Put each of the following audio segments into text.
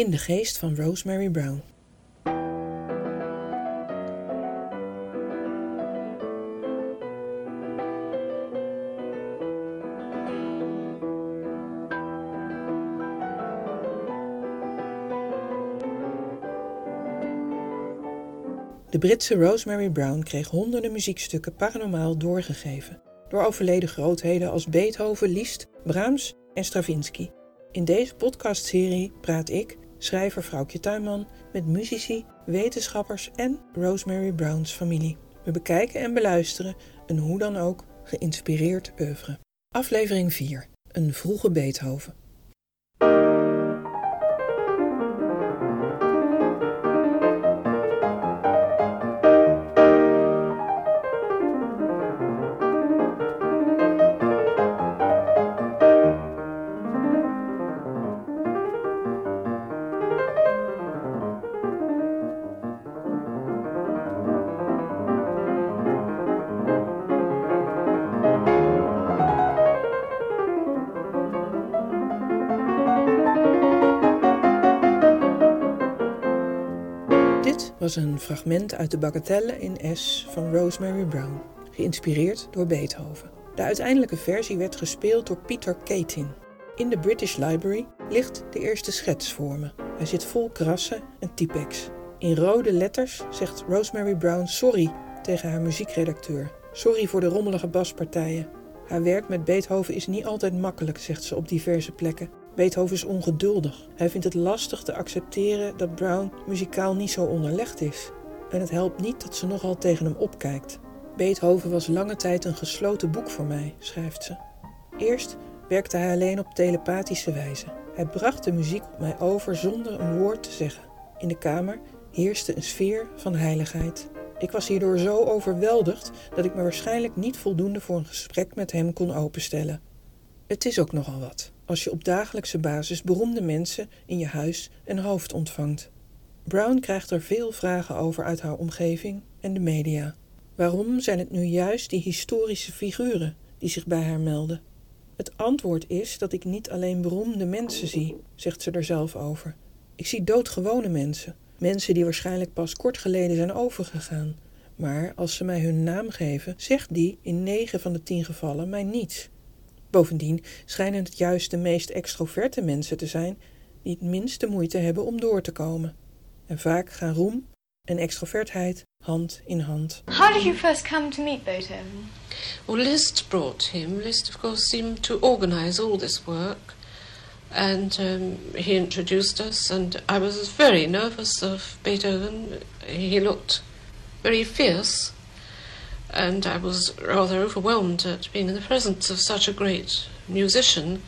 In de geest van Rosemary Brown. De Britse Rosemary Brown kreeg honderden muziekstukken paranormaal doorgegeven door overleden grootheden als Beethoven, Liszt, Brahms en Stravinsky. In deze podcastserie praat ik, schrijver Vrouwtje Tuinman, met muzici, wetenschappers en Rosemary Brown's familie. We bekijken en beluisteren een hoe dan ook geïnspireerd oeuvre. Aflevering 4. Een vroege Beethoven. Was een fragment uit de Bagatelle in S van Rosemary Brown, geïnspireerd door Beethoven. De uiteindelijke versie werd gespeeld door Peter Katin. In de British Library ligt de eerste schets voor me. Hij zit vol krassen en typex. In rode letters zegt Rosemary Brown sorry tegen haar muziekredacteur. Sorry voor de rommelige baspartijen. Haar werk met Beethoven is niet altijd makkelijk, zegt ze op diverse plekken. Beethoven is ongeduldig. Hij vindt het lastig te accepteren dat Brown muzikaal niet zo onderlegd is. En het helpt niet dat ze nogal tegen hem opkijkt. Beethoven was lange tijd een gesloten boek voor mij, schrijft ze. Eerst werkte hij alleen op telepathische wijze. Hij bracht de muziek op mij over zonder een woord te zeggen. In de kamer heerste een sfeer van heiligheid. Ik was hierdoor zo overweldigd dat ik me waarschijnlijk niet voldoende voor een gesprek met hem kon openstellen. Het is ook nogal wat als je op dagelijkse basis beroemde mensen in je huis en hoofd ontvangt. Brown krijgt er veel vragen over uit haar omgeving en de media. Waarom zijn het nu juist die historische figuren die zich bij haar melden? Het antwoord is dat ik niet alleen beroemde mensen zie, zegt ze er zelf over. Ik zie doodgewone mensen, mensen die waarschijnlijk pas kort geleden zijn overgegaan. Maar als ze mij hun naam geven, zegt die in negen van de tien gevallen mij niets. Bovendien schijnen het juist de meest extroverte mensen te zijn die het minste moeite hebben om door te komen. En vaak gaan roem en extrovertheid hand in hand. How did you first come to meet Beethoven? Well, Liszt brought him. Liszt, of course, seemed to organize all this work. And um, he introduced us, and I was very nervous of Beethoven. He looked very fierce. And I was rather overwhelmed at being in the presence of such a great musician.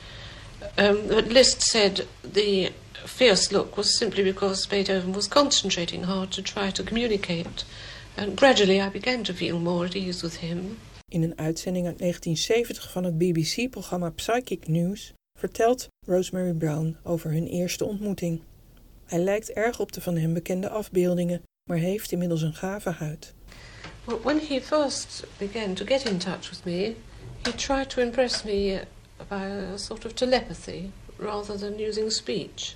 Um, but Liszt said the fierce look was simply because Beethoven was concentrating hard to try to communicate. And gradually I began to feel more at ease with him. In een uitzending uit 1970 van het BBC-programma Psychic News vertelt Rosemary Brown over hun eerste ontmoeting. Hij lijkt erg op de van hem bekende afbeeldingen, maar heeft inmiddels een gave huid. Well, when he first began to get in touch with me, he tried to impress me by a sort of telepathy rather than using speech.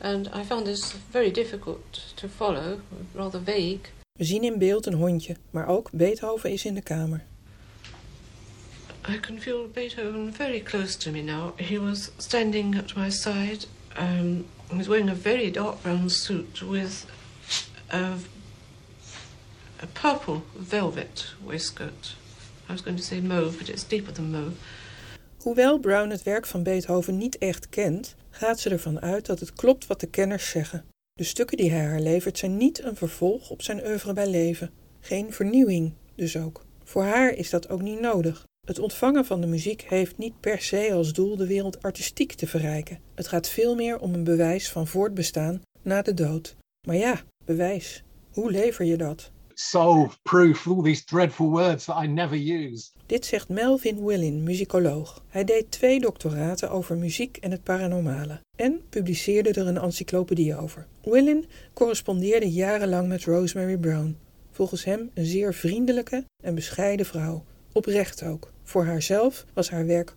And I found this very difficult to follow, rather vague. We zien in beeld een hondje, maar ook Beethoven is in de kamer. I can feel Beethoven very close to me now. He was standing at my side. Um, he was wearing a very dark brown suit with a a purple velvet waistcoat. I was going to say mauve, but it's deeper than mauve. Hoewel Brown het werk van Beethoven niet echt kent, gaat ze ervan uit dat het klopt wat de kenners zeggen. De stukken die hij haar levert zijn niet een vervolg op zijn oeuvre bij leven. Geen vernieuwing dus ook. Voor haar is dat ook niet nodig. Het ontvangen van de muziek heeft niet per se als doel de wereld artistiek te verrijken. Het gaat veel meer om een bewijs van voortbestaan na de dood. Maar ja, bewijs. Hoe lever je dat? Solve proof, all these dreadful words that I never use. Dit zegt Melvin Willin, muzikoloog. Hij deed twee doctoraten over muziek en het paranormale en publiceerde er een encyclopedie over. Willin correspondeerde jarenlang met Rosemary Brown. Volgens hem een zeer vriendelijke en bescheiden vrouw. Oprecht ook. Voor haarzelf was haar werk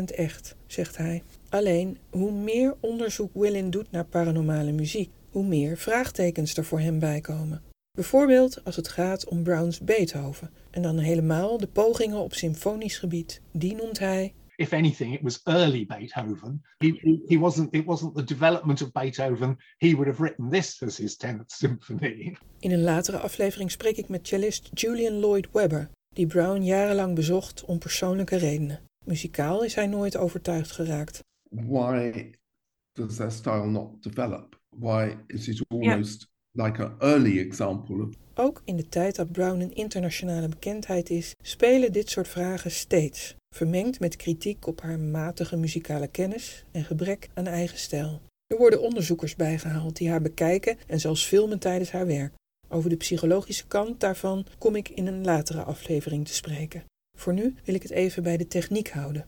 100% echt, zegt hij. Alleen, hoe meer onderzoek Willin doet naar paranormale muziek, hoe meer vraagtekens er voor hem bijkomen. Bijvoorbeeld als het gaat om Browns Beethoven en dan helemaal de pogingen op symfonisch gebied. Die noemt hij if anything, it was early Beethoven. He, he, wasn't. It wasn't the development of Beethoven. He would have written this as his tenth symphony. In een latere aflevering spreek ik met cellist Julian Lloyd Webber, die Brown jarenlang bezocht om persoonlijke redenen. Muzikaal is hij nooit overtuigd geraakt. Why does their style not develop? Why is it almost like an early example ook in de tijd dat Brown een internationale bekendheid is, spelen dit soort vragen steeds, vermengd met kritiek op haar matige muzikale kennis en gebrek aan eigen stijl. Er worden onderzoekers bijgehaald die haar bekijken en zelfs filmen tijdens haar werk. Over de psychologische kant daarvan kom ik in een latere aflevering te spreken. Voor nu wil ik het even bij de techniek houden.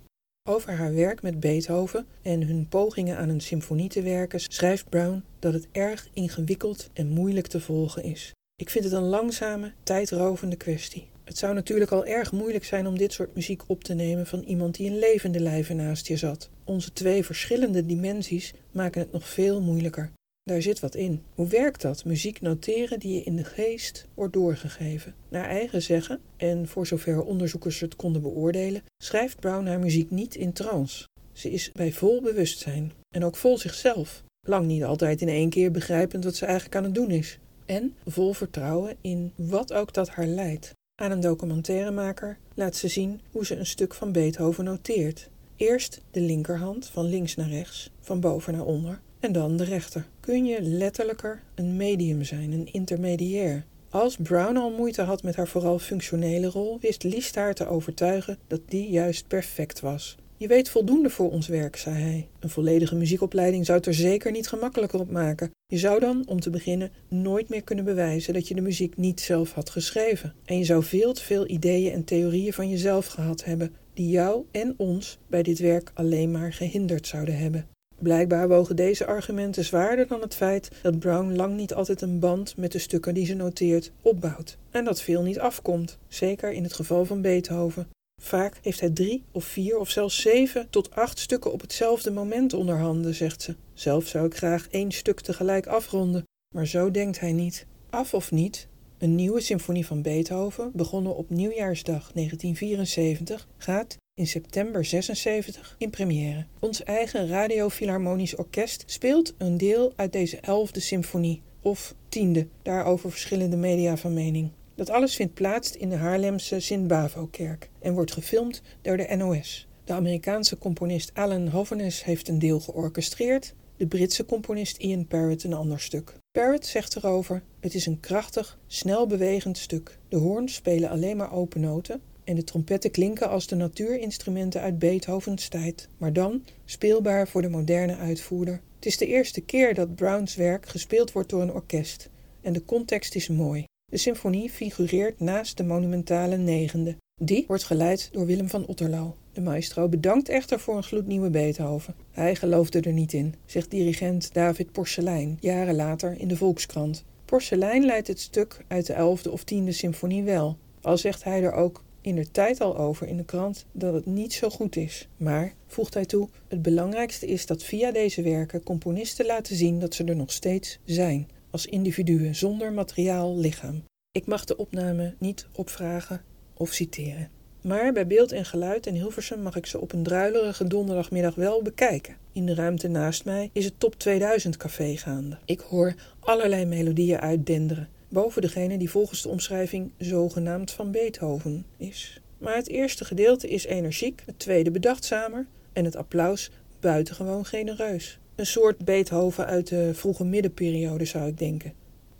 Over haar werk met Beethoven en hun pogingen aan een symfonie te werken schrijft Brown dat het erg ingewikkeld en moeilijk te volgen is. Ik vind het een langzame, tijdrovende kwestie. Het zou natuurlijk al erg moeilijk zijn om dit soort muziek op te nemen van iemand die in levende lijven naast je zat. Onze twee verschillende dimensies maken het nog veel moeilijker. Daar zit wat in. Hoe werkt dat? Muziek noteren die je in de geest wordt doorgegeven. Naar eigen zeggen, en voor zover onderzoekers het konden beoordelen, schrijft Brown haar muziek niet in trance. Ze is bij vol bewustzijn en ook vol zichzelf. Lang niet altijd in één keer begrijpend wat ze eigenlijk aan het doen is en vol vertrouwen in wat ook dat haar leidt. Aan een documentairemaker laat ze zien hoe ze een stuk van Beethoven noteert. Eerst de linkerhand van links naar rechts, van boven naar onder, en dan de rechter. Kun je letterlijker een medium zijn, een intermediair? Als Brown al moeite had met haar vooral functionele rol, wist Liszt haar te overtuigen dat die juist perfect was. Je weet voldoende voor ons werk, zei hij. Een volledige muziekopleiding zou het er zeker niet gemakkelijker op maken. Je zou dan, om te beginnen, nooit meer kunnen bewijzen dat je de muziek niet zelf had geschreven. En je zou veel te veel ideeën en theorieën van jezelf gehad hebben, die jou en ons bij dit werk alleen maar gehinderd zouden hebben. Blijkbaar wogen deze argumenten zwaarder dan het feit dat Brown lang niet altijd een band met de stukken die ze noteert opbouwt. En dat veel niet afkomt, zeker in het geval van Beethoven. Vaak heeft hij drie of vier of zelfs zeven tot acht stukken op hetzelfde moment onder handen, zegt ze. Zelf zou ik graag één stuk tegelijk afronden, maar zo denkt hij niet. Af of niet, een nieuwe symfonie van Beethoven, begonnen op nieuwjaarsdag 1974, gaat in september 76 in première. Ons eigen Radio Philharmonisch Orkest speelt een deel uit deze elfde symfonie, of tiende, daarover verschillende media van mening. Dat alles vindt plaats in de Haarlemse Sint-Bavo-kerk en wordt gefilmd door de NOS. De Amerikaanse componist Alan Hovens heeft een deel georchestreerd, de Britse componist Ian Parrott een ander stuk. Parrott zegt erover: Het is een krachtig, snel bewegend stuk. De hoorns spelen alleen maar open noten en de trompetten klinken als de natuurinstrumenten uit Beethovens tijd, maar dan speelbaar voor de moderne uitvoerder. Het is de eerste keer dat Browns werk gespeeld wordt door een orkest en de context is mooi. De symfonie figureert naast de monumentale negende. Die wordt geleid door Willem van Otterlo. De maestro bedankt echter voor een gloednieuwe Beethoven. Hij geloofde er niet in, zegt dirigent David Porcelein jaren later in de Volkskrant. Porcelein leidt het stuk uit de elfde of tiende symfonie wel, al zegt hij er ook in de tijd al over in de krant dat het niet zo goed is. Maar, voegt hij toe, het belangrijkste is dat via deze werken componisten laten zien dat ze er nog steeds zijn als individuen zonder materiaal lichaam. Ik mag de opname niet opvragen of citeren. Maar bij beeld en geluid in Hilversum mag ik ze op een druilerige donderdagmiddag wel bekijken. In de ruimte naast mij is het Top 2000 café gaande. Ik hoor allerlei melodieën uitdenderen, boven degene die volgens de omschrijving zogenaamd van Beethoven is. Maar het eerste gedeelte is energiek, het tweede bedachtzamer en het applaus buitengewoon genereus. Een soort Beethoven uit de vroege middenperiode zou ik denken.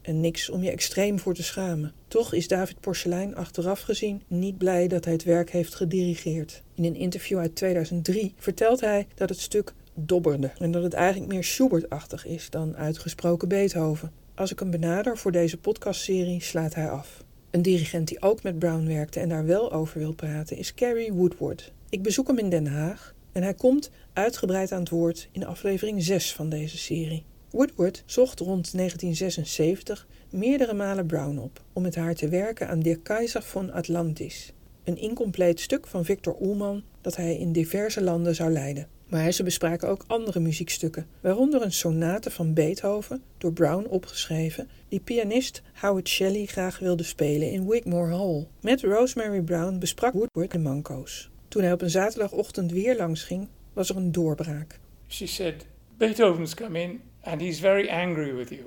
En niks om je extreem voor te schamen. Toch is David Porcelein achteraf gezien niet blij dat hij het werk heeft gedirigeerd. In een interview uit 2003 vertelt hij dat het stuk dobberde en dat het eigenlijk meer Schubert-achtig is dan uitgesproken Beethoven. Als ik hem benader voor deze podcastserie slaat hij af. Een dirigent die ook met Brown werkte en daar wel over wil praten is Carrie Woodward. Ik bezoek hem in Den Haag en hij komt uitgebreid aan het woord in aflevering 6 van deze serie. Woodward zocht rond 1976 meerdere malen Brown op om met haar te werken aan Der Kaiser von Atlantis, een incompleet stuk van Victor Ullmann dat hij in diverse landen zou leiden. Maar ze bespraken ook andere muziekstukken, waaronder een sonate van Beethoven, door Brown opgeschreven, die pianist Howard Shelley graag wilde spelen in Wigmore Hall. Met Rosemary Brown besprak Woodward de manco's. Toen hij op een zaterdagochtend weer langs ging, was er een doorbraak. She said, Beethoven's come in and he's very angry with you.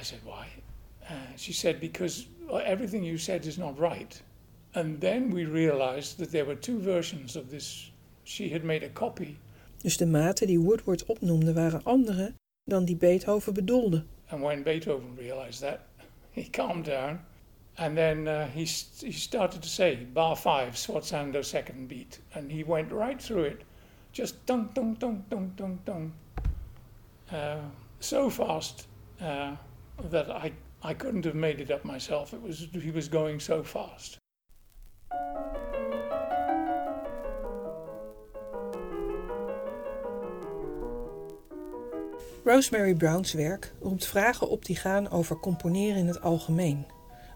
I said, why? Uh, she said, because everything you said is not right. And then we realized that there were two versions of this. She had made a copy. Dus de maten die Woodward opnoemde waren andere dan die Beethoven bedoelde. And when Beethoven realized that, he calmed down. And then uh, he, he started to say, bar five, sforzando second beat. And he went right through it. Just dong, dong, dong, dong, dong, dong. Uh, so fast uh, that I, I couldn't have made it up myself. It was, he was going so fast. Rosemary Brown's werk roept vragen op die gaan over componeren in het algemeen.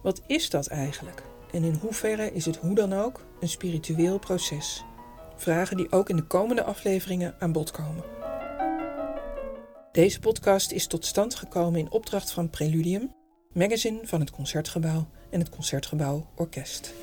Wat is dat eigenlijk? En in hoeverre is het hoe dan ook een spiritueel proces? Vragen die ook in de komende afleveringen aan bod komen. Deze podcast is tot stand gekomen in opdracht van Preludium, magazine van het Concertgebouw en het Concertgebouw Orkest.